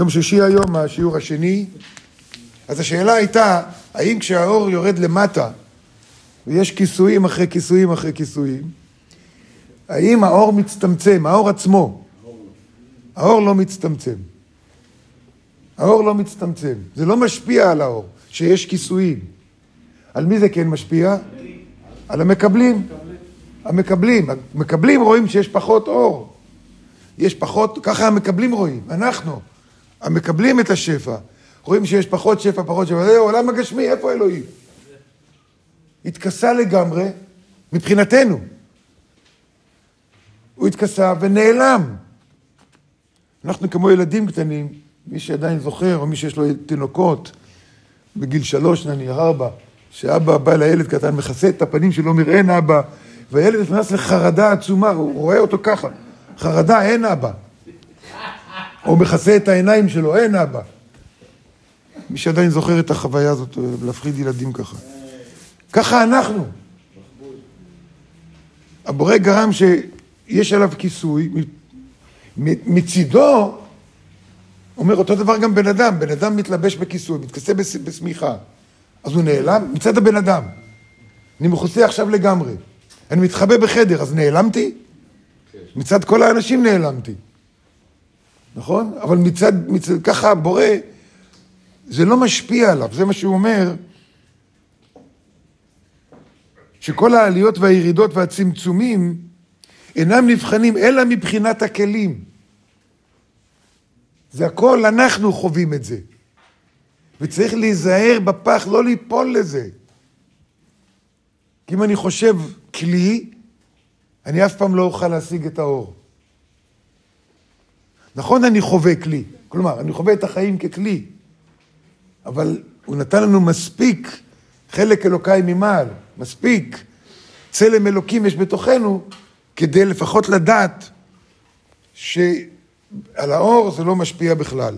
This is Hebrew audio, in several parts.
יום שישי היום, השיעור השני. אז השאלה הייתה, האם כשהאור יורד למטה, ויש כיסויים אחרי כיסויים אחרי כיסויים, האם האור מצטמצם, האור עצמו, האור לא מצטמצם. האור לא מצטמצם. זה לא משפיע על האור, שיש כיסויים. על מי זה כן משפיע? על המקבלים. המקבלים. המקבלים רואים שיש פחות אור. יש פחות, ככה המקבלים רואים, אנחנו. המקבלים את השפע. רואים שיש פחות שפע, פחות שפע. זה עולם הגשמי, איפה אלוהים? התכסה לגמרי, מבחינתנו. הוא התכסה ונעלם. אנחנו כמו ילדים קטנים, מי שעדיין זוכר, או מי שיש לו תינוקות, בגיל שלוש נניח, ארבע, שאבא בא לילד קטן, מכסה את הפנים שלו, אומר אין אבא, והילד נכנס לחרדה עצומה, הוא רואה אותו ככה, חרדה, אין אבא. או מכסה את העיניים שלו, אין אבא. מי שעדיין זוכר את החוויה הזאת, להפחיד ילדים ככה. ככה אנחנו. הבורא גרם שיש עליו כיסוי, מצידו, אומר אותו דבר גם בן אדם, בן אדם מתלבש בכיסוי, מתכסה בשמיכה, אז הוא נעלם מצד הבן אדם. אני מכוסה עכשיו לגמרי. אני מתחבא בחדר, אז נעלמתי? מצד כל האנשים נעלמתי. נכון? אבל מצד, מצד ככה הבורא, זה לא משפיע עליו, זה מה שהוא אומר. שכל העליות והירידות והצמצומים אינם נבחנים אלא מבחינת הכלים. זה הכל, אנחנו חווים את זה. וצריך להיזהר בפח, לא ליפול לזה. כי אם אני חושב כלי, אני אף פעם לא אוכל להשיג את האור. נכון, אני חווה כלי. כלומר, אני חווה את החיים ככלי, אבל הוא נתן לנו מספיק חלק אלוקיי ממעל, מספיק צלם אלוקים יש בתוכנו, כדי לפחות לדעת שעל האור זה לא משפיע בכלל.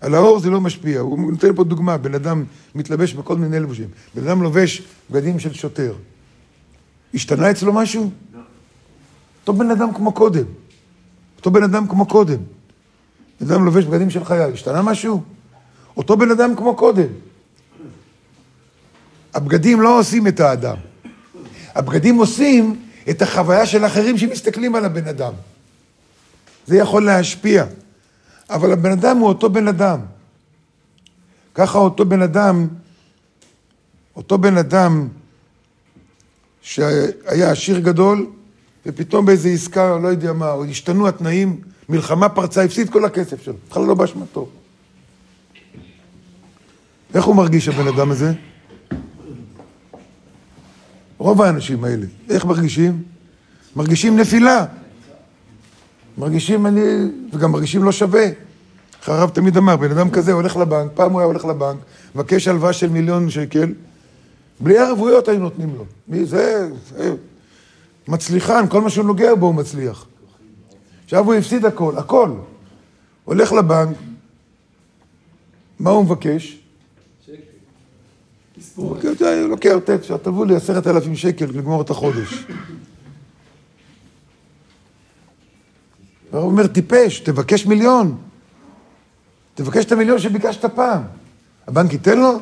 על האור זה לא משפיע. הוא נותן פה דוגמה, בן אדם מתלבש בכל מיני לבושים. בן אדם לובש בגדים של שוטר. השתנה אצלו משהו? לא. אותו בן אדם כמו קודם. אותו בן אדם כמו קודם. בן אדם לובש בגדים של חייל, השתנה משהו? אותו בן אדם כמו קודם. הבגדים לא עושים את האדם. הבגדים עושים את החוויה של אחרים שמסתכלים על הבן אדם. זה יכול להשפיע. אבל הבן אדם הוא אותו בן אדם. ככה אותו בן אדם, אותו בן אדם שהיה עשיר גדול, ופתאום באיזו עסקה, לא יודע מה, או השתנו התנאים, מלחמה פרצה, הפסיד כל הכסף שלו, בכלל לא באשמתו. איך הוא מרגיש הבן אדם הזה? רוב האנשים האלה, איך מרגישים? מרגישים נפילה. מרגישים אני, וגם מרגישים לא שווה. איך הרב תמיד אמר, בן אדם כזה הולך לבנק, פעם הוא היה הולך לבנק, מבקש הלוואה של מיליון שקל, בלי ערבויות היו נותנים לו. מי זה? זה מצליחן, כל מה שהוא נוגע בו הוא מצליח. עכשיו הוא הפסיד הכל, הכל. הולך לבנק, מה הוא מבקש? הוא לוקח, תבוא לי עשרת אלפים שקל לגמור את החודש. הוא אומר, טיפש, תבקש מיליון. תבקש את המיליון שביקשת פעם. הבנק ייתן לו?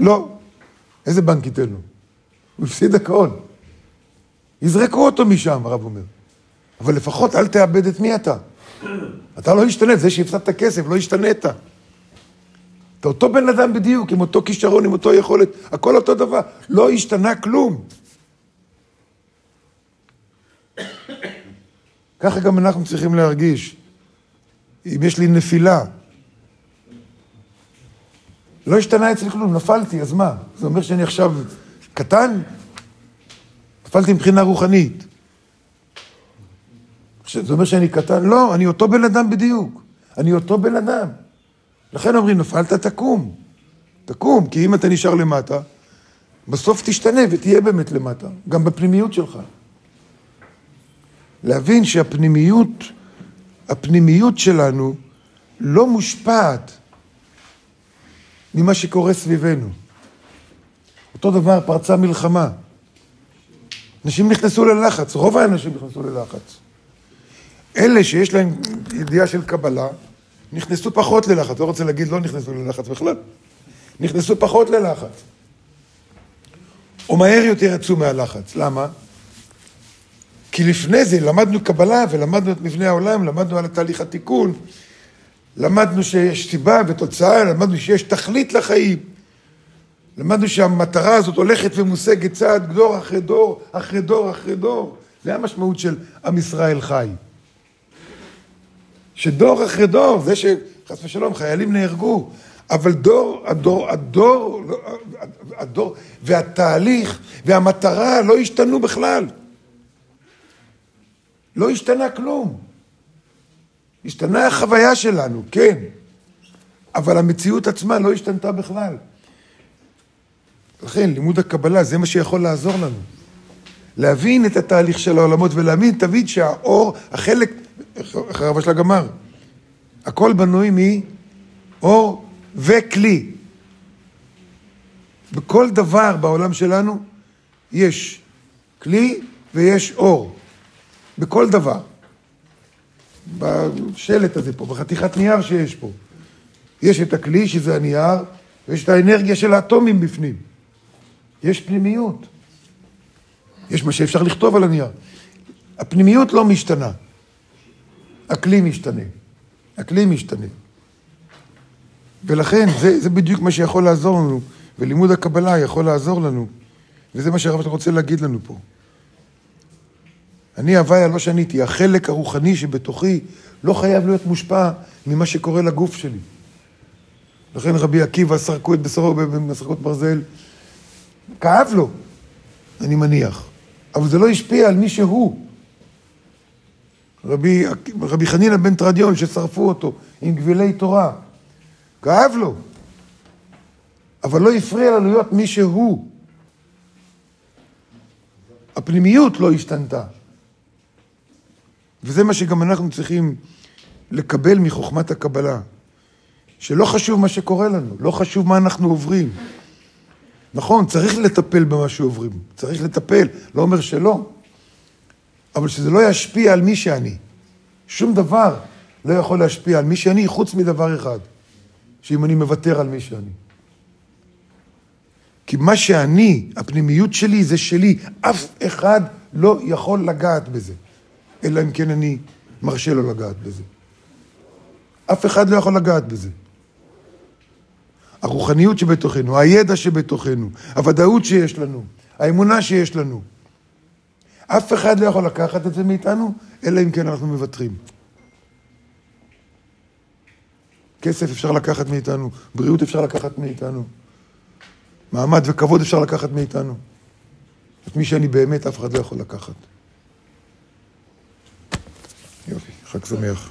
לא. איזה בנק ייתן לו? הוא הפסיד הכל. יזרקו אותו משם, הרב אומר. אבל לפחות אל תאבד את מי אתה. אתה לא השתנית, זה שהפסדת כסף, לא השתנית. אתה אותו בן אדם בדיוק, עם אותו כישרון, עם אותו יכולת, הכל אותו דבר. לא השתנה כלום. ככה גם אנחנו צריכים להרגיש. אם יש לי נפילה, לא השתנה אצלי כלום, נפלתי, אז מה? זה אומר שאני עכשיו קטן? נפלתי מבחינה רוחנית. זה אומר שאני קטן? לא, אני אותו בן אדם בדיוק. אני אותו בן אדם. לכן אומרים, נפלת, תקום. תקום, כי אם אתה נשאר למטה, בסוף תשתנה ותהיה באמת למטה, גם בפנימיות שלך. להבין שהפנימיות, הפנימיות שלנו לא מושפעת ממה שקורה סביבנו. אותו דבר, פרצה מלחמה. אנשים נכנסו ללחץ, רוב האנשים נכנסו ללחץ. אלה שיש להם ידיעה של קבלה, נכנסו פחות ללחץ. לא רוצה להגיד לא נכנסו ללחץ בכלל. נכנסו פחות ללחץ. או מהר יותר יצאו מהלחץ. למה? כי לפני זה למדנו קבלה ולמדנו את מבנה העולם, למדנו על תהליך התיקון, למדנו שיש סיבה ותוצאה, למדנו שיש תכלית לחיים. למדנו שהמטרה הזאת הולכת ומושגת צעד דור אחרי דור, אחרי דור אחרי דור. זה המשמעות של עם ישראל חי. שדור אחרי דור, זה שחס ושלום חיילים נהרגו, אבל דור, הדור, הדור, הדור, והתהליך והמטרה לא השתנו בכלל. לא השתנה כלום. השתנה החוויה שלנו, כן, אבל המציאות עצמה לא השתנתה בכלל. לכן, לימוד הקבלה זה מה שיכול לעזור לנו. להבין את התהליך של העולמות ולהבין, תבין שהאור, החלק, איך הרב של הגמר, הכל בנוי מאור וכלי. בכל דבר בעולם שלנו יש כלי ויש אור. בכל דבר. בשלט הזה פה, בחתיכת נייר שיש פה. יש את הכלי, שזה הנייר, ויש את האנרגיה של האטומים בפנים. יש פנימיות. יש מה שאפשר לכתוב על הנייר. הפנימיות לא משתנה. הכלי משתנה. הכלי משתנה. ולכן, זה, זה בדיוק מה שיכול לעזור לנו, ולימוד הקבלה יכול לעזור לנו, וזה מה שהרב רוצה להגיד לנו פה. אני הוויה לא שניתי, החלק הרוחני שבתוכי לא חייב להיות מושפע ממה שקורה לגוף שלי. לכן רבי עקיבא סרקו את בשרו במסכות ברזל, כאב לו, אני מניח, אבל זה לא השפיע על מי שהוא. רבי, רבי חנינא בן תרדיון, ששרפו אותו עם גבילי תורה, כאב לו, אבל לא הפריע לו להיות מי שהוא. הפנימיות לא השתנתה. וזה מה שגם אנחנו צריכים לקבל מחוכמת הקבלה. שלא חשוב מה שקורה לנו, לא חשוב מה אנחנו עוברים. נכון, צריך לטפל במה שעוברים, צריך לטפל, לא אומר שלא, אבל שזה לא ישפיע על מי שאני. שום דבר לא יכול להשפיע על מי שאני, חוץ מדבר אחד, שאם אני מוותר על מי שאני. כי מה שאני, הפנימיות שלי זה שלי, אף אחד לא יכול לגעת בזה. אלא אם כן אני מרשה לו לגעת בזה. אף אחד לא יכול לגעת בזה. הרוחניות שבתוכנו, הידע שבתוכנו, הוודאות שיש לנו, האמונה שיש לנו. אף אחד לא יכול לקחת את זה מאיתנו, אלא אם כן אנחנו מוותרים. כסף אפשר לקחת מאיתנו, בריאות אפשר לקחת מאיתנו, מעמד וכבוד אפשר לקחת מאיתנו. את מי שאני באמת, אף אחד לא יכול לקחת. יופי, חג שמח.